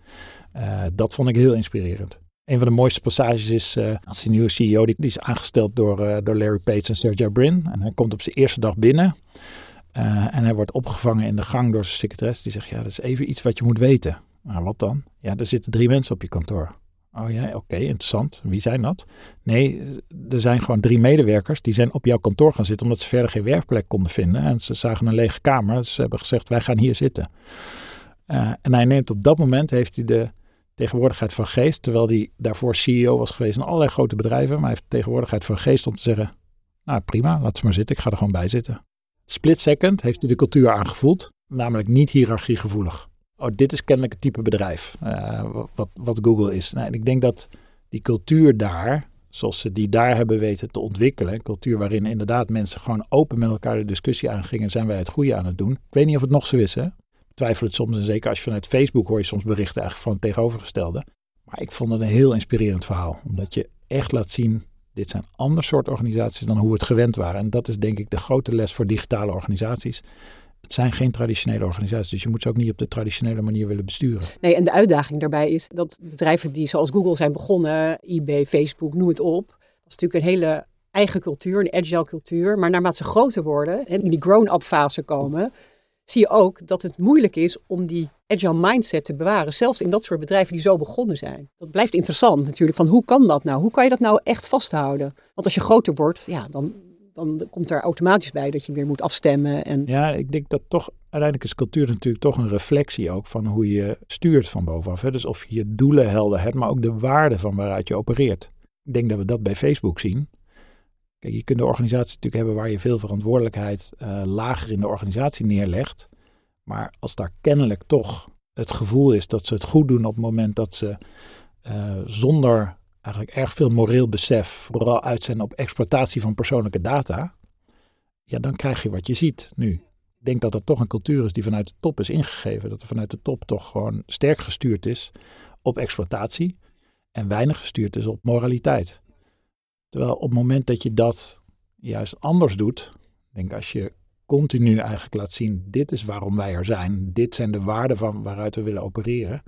Uh, dat vond ik heel inspirerend. Een van de mooiste passages is uh, als die nieuwe CEO, die, is aangesteld door, door Larry Page en Sergey Brin. En hij komt op zijn eerste dag binnen. en hij wordt opgevangen in de gang door zijn secretaris. Die zegt, ja, dat is even iets wat je moet weten. Nou, wat dan? Ja, er zitten drie mensen op je kantoor. Oh ja, oké, interessant. Wie zijn dat? Nee, er zijn gewoon drie medewerkers die zijn op jouw kantoor gaan zitten omdat ze verder geen werkplek konden vinden. En ze zagen een lege kamer. Dus ze hebben gezegd, wij gaan hier zitten. Uh, en hij neemt op dat moment, heeft hij de tegenwoordigheid van geest, terwijl hij daarvoor CEO was geweest in allerlei grote bedrijven, maar hij heeft tegenwoordigheid van geest om te zeggen, nou prima, laat ze maar zitten, ik ga er gewoon bij zitten. Split second heeft hij de cultuur aangevoeld, namelijk niet hiërarchiegevoelig oh, dit is kennelijk het type bedrijf uh, wat, wat Google is. Nou, en ik denk dat die cultuur daar, zoals ze die daar hebben weten te ontwikkelen, een cultuur waarin inderdaad mensen gewoon open met elkaar de discussie aangingen, zijn wij het goede aan het doen. Ik weet niet of het nog zo is, hè? Ik twijfel het soms en zeker als je vanuit Facebook hoor je soms berichten eigenlijk van het tegenovergestelde. Maar ik vond het een heel inspirerend verhaal, omdat je echt laat zien, dit zijn ander soort organisaties dan hoe we het gewend waren. En dat is denk ik de grote les voor digitale organisaties. Het zijn geen traditionele organisaties, dus je moet ze ook niet op de traditionele manier willen besturen. Nee, en de uitdaging daarbij is dat bedrijven die zoals Google zijn begonnen, eBay, Facebook, noem het op, was natuurlijk een hele eigen cultuur, een agile cultuur. Maar naarmate ze groter worden en in die grown-up fase komen, zie je ook dat het moeilijk is om die agile mindset te bewaren. Zelfs in dat soort bedrijven die zo begonnen zijn. Dat blijft interessant natuurlijk. Van hoe kan dat nou? Hoe kan je dat nou echt vasthouden? Want als je groter wordt, ja, dan, dan komt er automatisch bij dat je weer moet afstemmen. En... Ja, ik denk dat toch uiteindelijk is cultuur natuurlijk toch een reflectie ook van hoe je stuurt van bovenaf. Hè? Dus of je doelen helder hebt, maar ook de waarde van waaruit je opereert. Ik denk dat we dat bij Facebook zien. Kijk, je kunt de organisatie natuurlijk hebben waar je veel verantwoordelijkheid uh, lager in de organisatie neerlegt. Maar als daar kennelijk toch het gevoel is dat ze het goed doen op het moment dat ze uh, zonder eigenlijk erg veel moreel besef vooral uit zijn op exploitatie van persoonlijke data, ja, dan krijg je wat je ziet nu. Ik denk dat er toch een cultuur is die vanuit de top is ingegeven. Dat er vanuit de top toch gewoon sterk gestuurd is op exploitatie en weinig gestuurd is op moraliteit. Terwijl op het moment dat je dat juist anders doet, denk als je continu eigenlijk laat zien, dit is waarom wij er zijn, dit zijn de waarden van waaruit we willen opereren.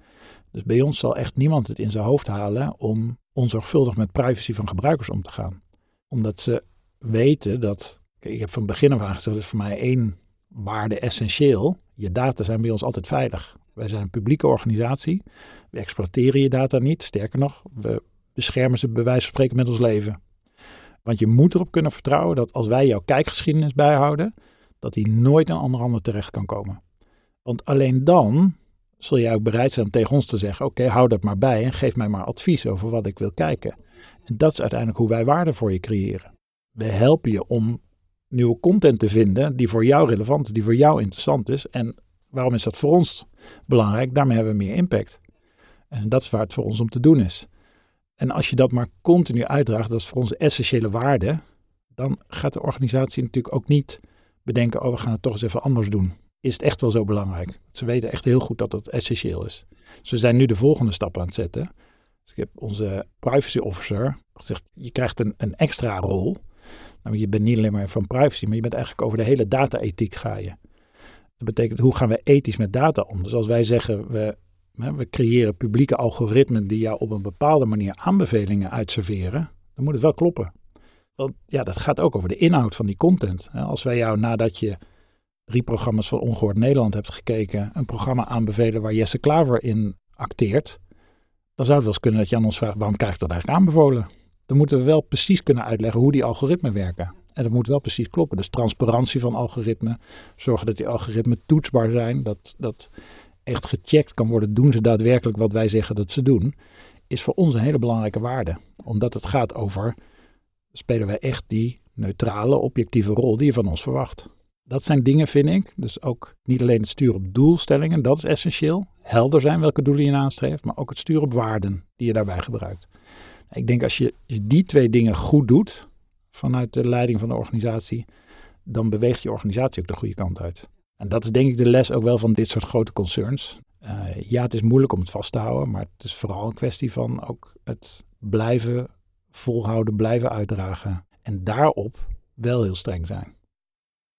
Dus bij ons zal echt niemand het in zijn hoofd halen om onzorgvuldig met privacy van gebruikers om te gaan. Omdat ze weten dat, ik heb van begin af aan gezegd, dat is voor mij één waarde essentieel. Je data zijn bij ons altijd veilig. Wij zijn een publieke organisatie. We exploiteren je data niet. Sterker nog, we beschermen ze bij wijze van spreken met ons leven. Want je moet erop kunnen vertrouwen dat als wij jouw kijkgeschiedenis bijhouden, dat die nooit aan andere handen terecht kan komen. Want alleen dan zul jij ook bereid zijn om tegen ons te zeggen: Oké, hou dat maar bij en geef mij maar advies over wat ik wil kijken. En dat is uiteindelijk hoe wij waarde voor je creëren. We helpen je om nieuwe content te vinden die voor jou relevant is, die voor jou interessant is. En waarom is dat voor ons belangrijk? Daarmee hebben we meer impact. En dat is waar het voor ons om te doen is. En als je dat maar continu uitdraagt, dat is voor onze essentiële waarde, dan gaat de organisatie natuurlijk ook niet bedenken, oh we gaan het toch eens even anders doen. Is het echt wel zo belangrijk? Ze weten echt heel goed dat dat essentieel is. Dus zijn nu de volgende stap aan het zetten. Dus ik heb onze privacy officer gezegd, je krijgt een, een extra rol. Nou, je bent niet alleen maar van privacy, maar je bent eigenlijk over de hele data-ethiek ga je. Dat betekent, hoe gaan we ethisch met data om? Dus als wij zeggen, we, we creëren publieke algoritmen die jou op een bepaalde manier aanbevelingen uitserveren, dan moet het wel kloppen. Want ja, dat gaat ook over de inhoud van die content. Als wij jou nadat je drie programma's van Ongehoord Nederland hebt gekeken, een programma aanbevelen waar Jesse Klaver in acteert, dan zou het wel eens kunnen dat je aan ons vraagt, waarom krijg ik dat eigenlijk aanbevolen? Dan moeten we wel precies kunnen uitleggen hoe die algoritmen werken. En dat moet wel precies kloppen. Dus transparantie van algoritmen, zorgen dat die algoritmen toetsbaar zijn, dat, dat echt gecheckt kan worden, doen ze daadwerkelijk wat wij zeggen dat ze doen, is voor ons een hele belangrijke waarde. Omdat het gaat over spelen wij echt die neutrale, objectieve rol die je van ons verwacht. Dat zijn dingen, vind ik. Dus ook niet alleen het sturen op doelstellingen, dat is essentieel. Helder zijn welke doelen je nastreeft, maar ook het sturen op waarden die je daarbij gebruikt. Ik denk als je, die twee dingen goed doet vanuit de leiding van de organisatie, dan beweegt je organisatie ook de goede kant uit. En dat is denk ik de les ook wel van dit soort grote concerns. Uh, ja, het is moeilijk om het vast te houden, maar het is vooral een kwestie van ook het blijven volhouden, blijven uitdragen. En daarop wel heel streng zijn.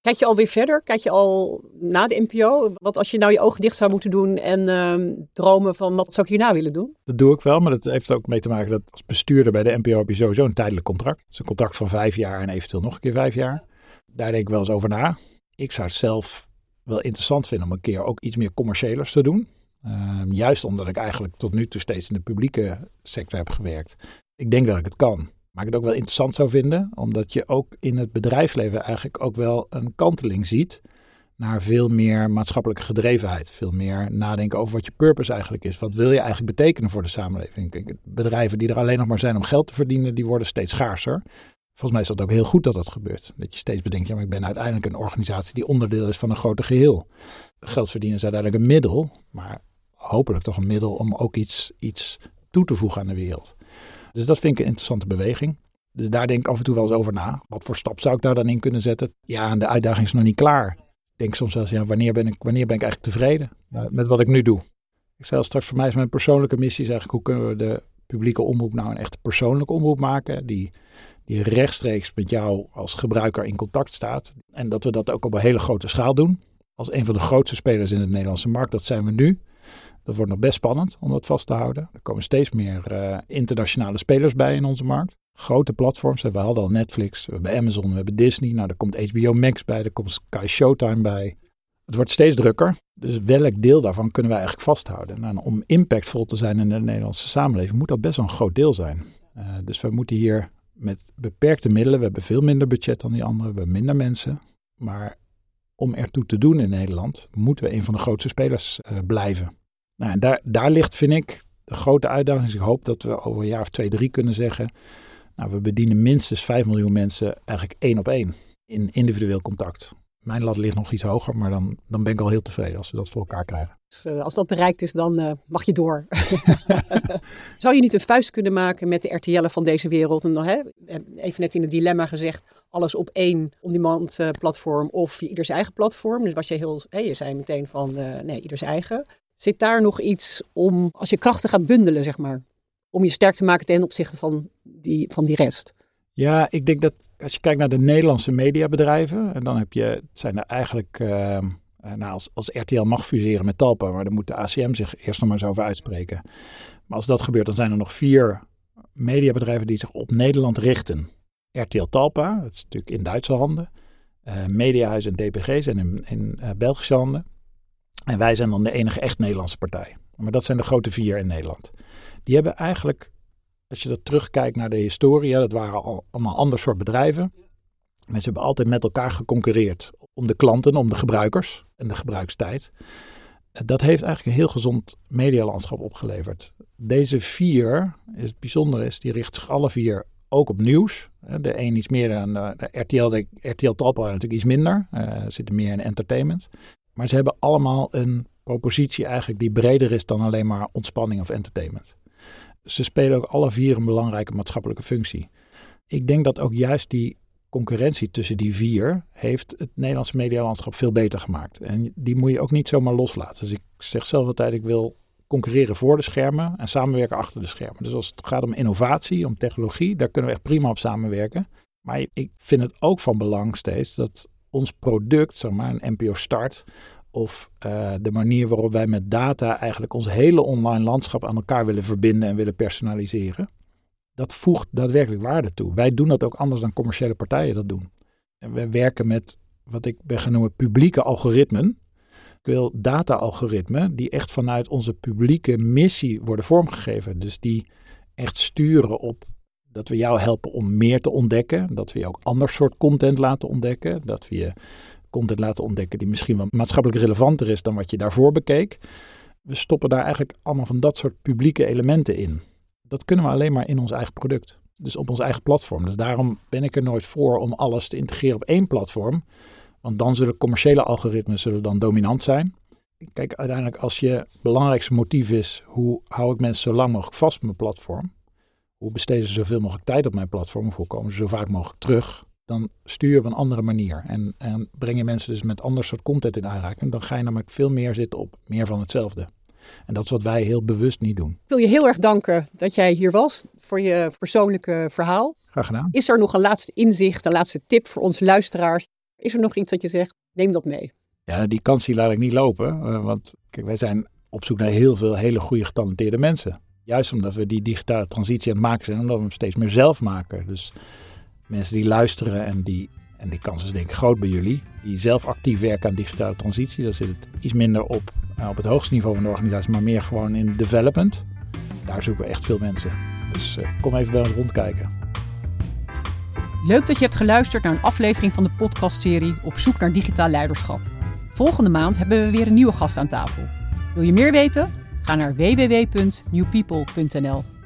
Kijk je alweer verder? Kijk je al na de NPO? Wat als je nou je ogen dicht zou moeten doen en uh, dromen van wat zou ik hierna willen doen? Dat doe ik wel, maar dat heeft ook mee te maken dat als bestuurder bij de NPO heb je sowieso een tijdelijk contract. Het is een contract van vijf jaar en eventueel nog een keer vijf jaar. Daar denk ik wel eens over na. Ik zou het zelf wel interessant vinden om een keer ook iets meer commerciëlers te doen. Uh, juist omdat ik eigenlijk tot nu toe steeds in de publieke sector heb gewerkt. Ik denk dat ik het kan. Maar ik het ook wel interessant zou vinden, omdat je ook in het bedrijfsleven eigenlijk ook wel een kanteling ziet naar veel meer maatschappelijke gedrevenheid. Veel meer nadenken over wat je purpose eigenlijk is. Wat wil je eigenlijk betekenen voor de samenleving? Bedrijven die er alleen nog maar zijn om geld te verdienen, die worden steeds schaarser. Volgens mij is dat ook heel goed dat dat gebeurt. Dat je steeds bedenkt, ja, maar ik ben uiteindelijk een organisatie die onderdeel is van een groter geheel. Geld verdienen is uiteindelijk een middel, maar hopelijk toch een middel om ook iets, iets toe te voegen aan de wereld. Dus dat vind ik een interessante beweging. Dus daar denk ik af en toe wel eens over na. Wat voor stap zou ik daar dan in kunnen zetten? Ja, en de uitdaging is nog niet klaar. Ik denk soms zelfs, ja, wanneer ben ik, wanneer ben ik eigenlijk tevreden met wat ik nu doe? Ik stel straks voor mij is mijn persoonlijke missie is eigenlijk hoe kunnen we de publieke omroep nou een echte persoonlijke omroep maken. Die, die rechtstreeks met jou als gebruiker in contact staat. En dat we dat ook op een hele grote schaal doen. Als een van de grootste spelers in de Nederlandse markt, dat zijn we nu. Dat wordt nog best spannend om dat vast te houden. Er komen steeds meer uh, internationale spelers bij in onze markt. grote platforms. We hadden al Netflix, we hebben Amazon, we hebben Disney. Nou, er komt HBO Max bij, er komt Sky Showtime bij. Het wordt steeds drukker. Dus welk deel daarvan kunnen wij eigenlijk vasthouden? Nou, om impactvol te zijn in de Nederlandse samenleving moet dat best wel een groot deel zijn. Uh, dus we moeten hier met beperkte middelen, we hebben veel minder budget dan die anderen, we hebben minder mensen. Maar om ertoe te doen in Nederland, moeten we een van de grootste spelers uh, blijven. Nou, en daar, daar ligt, vind ik, de grote uitdaging. Dus ik hoop dat we over een jaar of twee, drie kunnen zeggen. Nou, we bedienen minstens 5 miljoen mensen eigenlijk één op één in individueel contact. Mijn lat ligt nog iets hoger, maar dan, dan ben ik al heel tevreden als we dat voor elkaar krijgen. Dus, uh, als dat bereikt is, dan uh, mag je door. Zou je niet een vuist kunnen maken met de RTL'en van deze wereld? En dan, hè, even net in het dilemma gezegd, alles op één on-demand uh, platform of ieders eigen platform. Dus was je heel, je zei meteen van nee, ieders eigen. Zit daar nog iets om, als je krachten gaat bundelen, zeg maar, om je sterk te maken ten opzichte van die, van die rest? Ja, ik denk dat als je kijkt naar de Nederlandse mediabedrijven, en dan heb je, het zijn er eigenlijk, uh, nou, als, als RTL mag fuseren met Talpa, maar dan moet de ACM zich eerst nog maar eens over uitspreken. Maar als dat gebeurt, dan zijn er nog vier mediabedrijven die zich op Nederland richten. RTL Talpa, dat is natuurlijk in Duitse handen. Uh, Mediahuis en DPG zijn in, in uh, Belgische handen. En wij zijn dan de enige echt Nederlandse partij. Maar dat zijn de grote vier in Nederland. Die hebben eigenlijk, als je dat terugkijkt naar de historie, dat waren al, allemaal ander soort bedrijven. Ze hebben altijd met elkaar geconcurreerd om de klanten, om de gebruikers en de gebruikstijd. Dat heeft eigenlijk een heel gezond medialandschap opgeleverd. Deze vier, het bijzondere is, die richten zich alle vier ook op nieuws. De een iets meer dan de, RTL, de RTL Talpa natuurlijk iets minder. Uh, zitten meer in entertainment. Maar ze hebben allemaal een propositie eigenlijk die breder is dan alleen maar ontspanning of entertainment. Ze spelen ook alle vier een belangrijke maatschappelijke functie. Ik denk dat ook juist die concurrentie tussen die vier heeft het Nederlandse medialandschap veel beter gemaakt. En die moet je ook niet zomaar loslaten. Dus ik zeg zelf altijd, ik wil concurreren voor de schermen en samenwerken achter de schermen. Dus als het gaat om innovatie, om technologie, daar kunnen we echt prima op samenwerken. Maar ik vind het ook van belang steeds dat ons product, zeg maar, een NPO Start, of uh, de manier waarop wij met data eigenlijk ons hele online landschap aan elkaar willen verbinden en willen personaliseren, dat voegt daadwerkelijk waarde toe. Wij doen dat ook anders dan commerciële partijen dat doen. En wij werken met wat ik ben genoemd publieke algoritmen. Ik wil data-algoritmen die echt vanuit onze publieke missie worden vormgegeven. Dus die echt sturen op dat we jou helpen om meer te ontdekken. Dat we je ook ander soort content laten ontdekken. Dat we je content laten ontdekken die misschien wel maatschappelijk relevanter is dan wat je daarvoor bekeek. We stoppen daar eigenlijk allemaal van dat soort publieke elementen in. Dat kunnen we alleen maar in ons eigen product. Dus op ons eigen platform. Dus daarom ben ik er nooit voor om alles te integreren op één platform. Want dan zullen commerciële algoritmes zullen dan dominant zijn. Kijk, uiteindelijk als je belangrijkste motief is, hoe hou ik mensen zo lang mogelijk vast op mijn platform? Hoe besteden ze zoveel mogelijk tijd op mijn platform? Of hoe komen ze zo vaak mogelijk terug? Dan stuur je op een andere manier. En, en breng je mensen dus met ander soort content in aanraking. Dan ga je namelijk veel meer zitten op meer van hetzelfde. En dat is wat wij heel bewust niet doen. Ik wil je heel erg danken dat jij hier was voor je persoonlijke verhaal. Graag gedaan. Is er nog een laatste inzicht, een laatste tip voor onze luisteraars? Is er nog iets dat je zegt, neem dat mee? Ja, die kans die laat ik niet lopen. Eh, want kijk, wij zijn op zoek naar heel veel hele goede getalenteerde mensen. Juist omdat we die digitale transitie aan het maken zijn, omdat we hem steeds meer zelf maken. Dus mensen die luisteren en die, en die kans is denk ik groot bij jullie, die zelf actief werken aan digitale transitie, daar zit het iets minder op, uh, op het hoogste niveau van de organisatie, maar meer gewoon in development. Daar zoeken we echt veel mensen. Dus uh, kom even bij ons rondkijken. Leuk dat je hebt geluisterd naar een aflevering van de podcastserie Op zoek naar digitaal leiderschap. Volgende maand hebben we weer een nieuwe gast aan tafel. Wil je meer weten? Ga naar www.newpeople.nl.